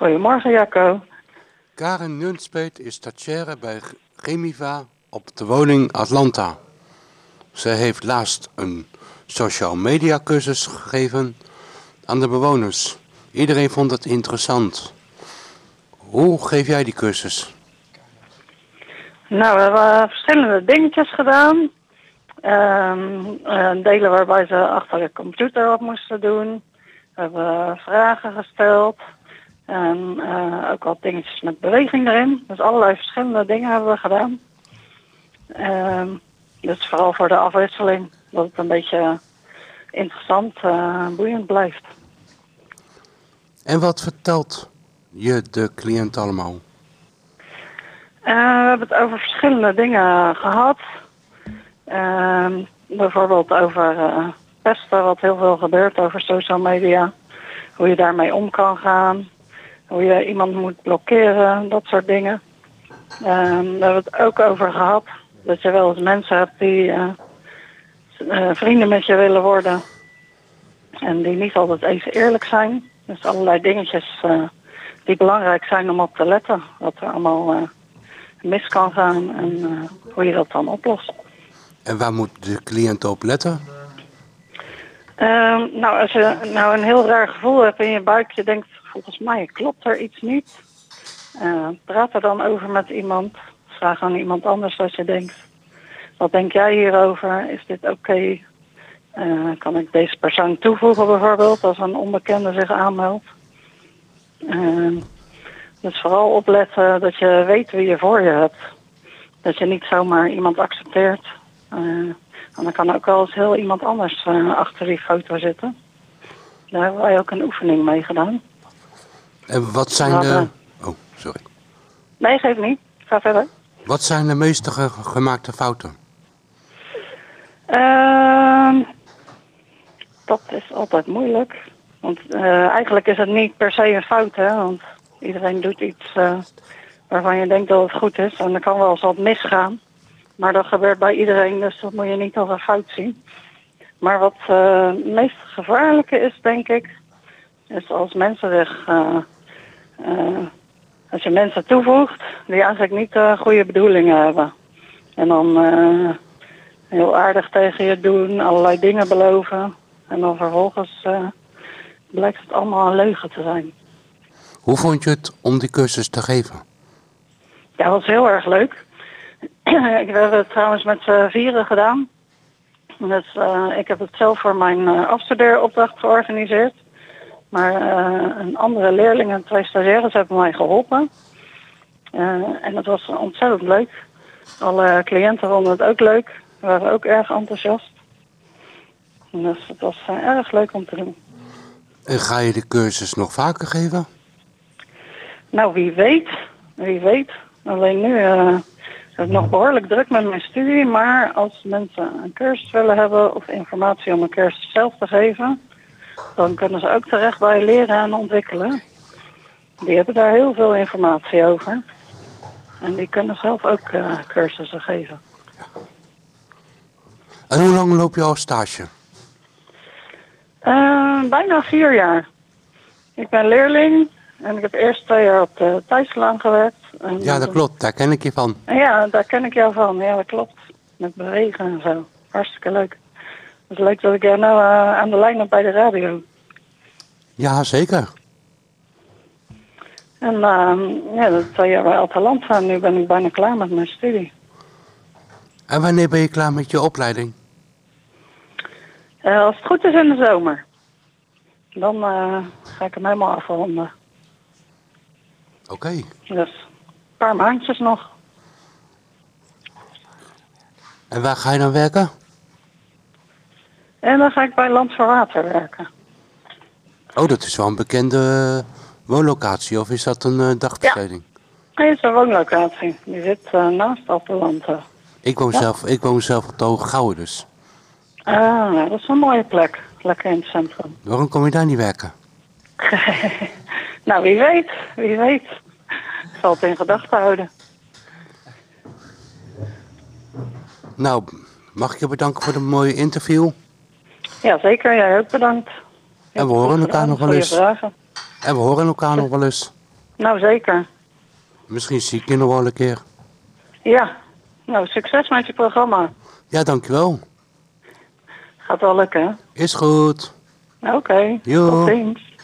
Goedemorgen Jacco. Karen Nunspeet is stagiaire bij Gemiva op de woning Atlanta. Ze heeft laatst een social media cursus gegeven aan de bewoners. Iedereen vond het interessant. Hoe geef jij die cursus? Nou, we hebben verschillende dingetjes gedaan. Eh, delen waarbij ze achter de computer wat moesten doen. We hebben vragen gesteld. En eh, ook wat dingetjes met beweging erin. Dus allerlei verschillende dingen hebben we gedaan. Ehm, dus vooral voor de afwisseling. Dat het een beetje interessant en boeiend blijft. En wat vertelt je de cliënt allemaal? Eh, we hebben het over verschillende dingen gehad. Ehm, bijvoorbeeld over uh, pesten, wat heel veel gebeurt over social media. Hoe je daarmee om kan gaan. Hoe je iemand moet blokkeren, dat soort dingen. Ehm, we hebben het ook over gehad dat je wel eens mensen hebt die uh, vrienden met je willen worden. En die niet altijd even eerlijk zijn. Dus allerlei dingetjes die belangrijk zijn om op te letten. Wat er allemaal mis kan gaan en hoe je dat dan oplost. En waar moet de cliënt op letten? Uh, nou, als je nou een heel raar gevoel hebt in je buik, je denkt, volgens mij klopt er iets niet. Uh, praat er dan over met iemand. Vraag aan iemand anders wat je denkt. Wat denk jij hierover? Is dit oké? Uh, kan ik deze persoon toevoegen bijvoorbeeld als een onbekende zich aanmeldt? dus vooral opletten dat je weet wie je voor je hebt. Dat je niet zomaar iemand accepteert uh, en dan kan ook wel eens heel iemand anders uh, achter die foto zitten. Daar hebben wij ook een oefening mee gedaan. En wat zijn de... Oh, sorry. Nee, geef niet. Ga verder. Wat zijn de meeste ge gemaakte fouten? Uh, dat is altijd moeilijk. Want uh, eigenlijk is het niet per se een fout, hè. Want iedereen doet iets waarvan je denkt dat het goed is. En er kan wel eens wat misgaan. Maar dat gebeurt bij iedereen, dus dat moet je niet als een fout zien. Maar wat uh, het meest gevaarlijke is, denk ik, is als mensen zich, uh, uh, als je mensen toevoegt die eigenlijk niet goede bedoelingen hebben. En dan heel aardig tegen je doen, allerlei dingen beloven. En dan vervolgens blijkt het allemaal een leugen te zijn. Hoe vond je het om die cursus te geven? Ja, dat was heel erg leuk. ik heb het trouwens met z'n vieren gedaan. Dus, uh, ik heb het zelf voor mijn uh, afstudeeropdracht georganiseerd. Maar uh, een andere leerling en twee stagiaires hebben mij geholpen. en het was ontzettend leuk. Alle cliënten vonden het ook leuk. waren ook erg enthousiast. Dus het was erg leuk om te doen. En ga je de cursus nog vaker geven? Nou, wie weet. Wie weet. Alleen nu nog behoorlijk druk met mijn studie, maar als mensen een cursus willen hebben of informatie om een cursus zelf te geven, dan kunnen ze ook terecht bij leren en ontwikkelen. Die hebben daar heel veel informatie over. En die kunnen zelf ook uh, cursussen geven. En hoe lang loop je al stage? Uh, bijna vier jaar. Ik ben leerling en ik heb eerst twee jaar op de Thijslaan gewerkt. En ja, dat klopt. Daar ken ik je van. Ja, daar ken ik jou van. Ja, dat klopt. Met bewegen en zo. Hartstikke leuk. Het is leuk dat ik jou nou uh, aan de lijn heb bij de radio. Ja, zeker. En uh, ja, dat twee jaar bij gaan. Nu ben ik bijna klaar met mijn studie. En wanneer ben je klaar met je opleiding? Uh, als het goed is in de zomer. Dan uh, ga ik hem helemaal afronden. Oké. Okay. Dus een paar maandjes nog. En waar ga je dan werken? En dan ga ik bij Land voor Water werken. Oh, dat is wel een bekende woonlocatie, of is dat een uh, dagbesteding? Ja, het is een woonlocatie. Die zit uh, naast Appelante. Ik woon, ja. zelf, ik woon zelf op de Hoge Gouwen dus. Ah, dat is een mooie plek. Lekker in het centrum. Waarom kom je daar niet werken? nou, wie weet. Wie weet. Ik zal het in gedachten houden. Nou, mag ik je bedanken voor de mooie interview? Ja, zeker. Jij ook bedankt. En we horen elkaar nog wel eens. En we horen elkaar nog wel eens. Nou, zeker. Misschien zie ik je nog wel een keer. Ja. Nou, succes met je programma. Ja, dankjewel. Gaat wel lukken? Is goed. Oké. Tot ziens.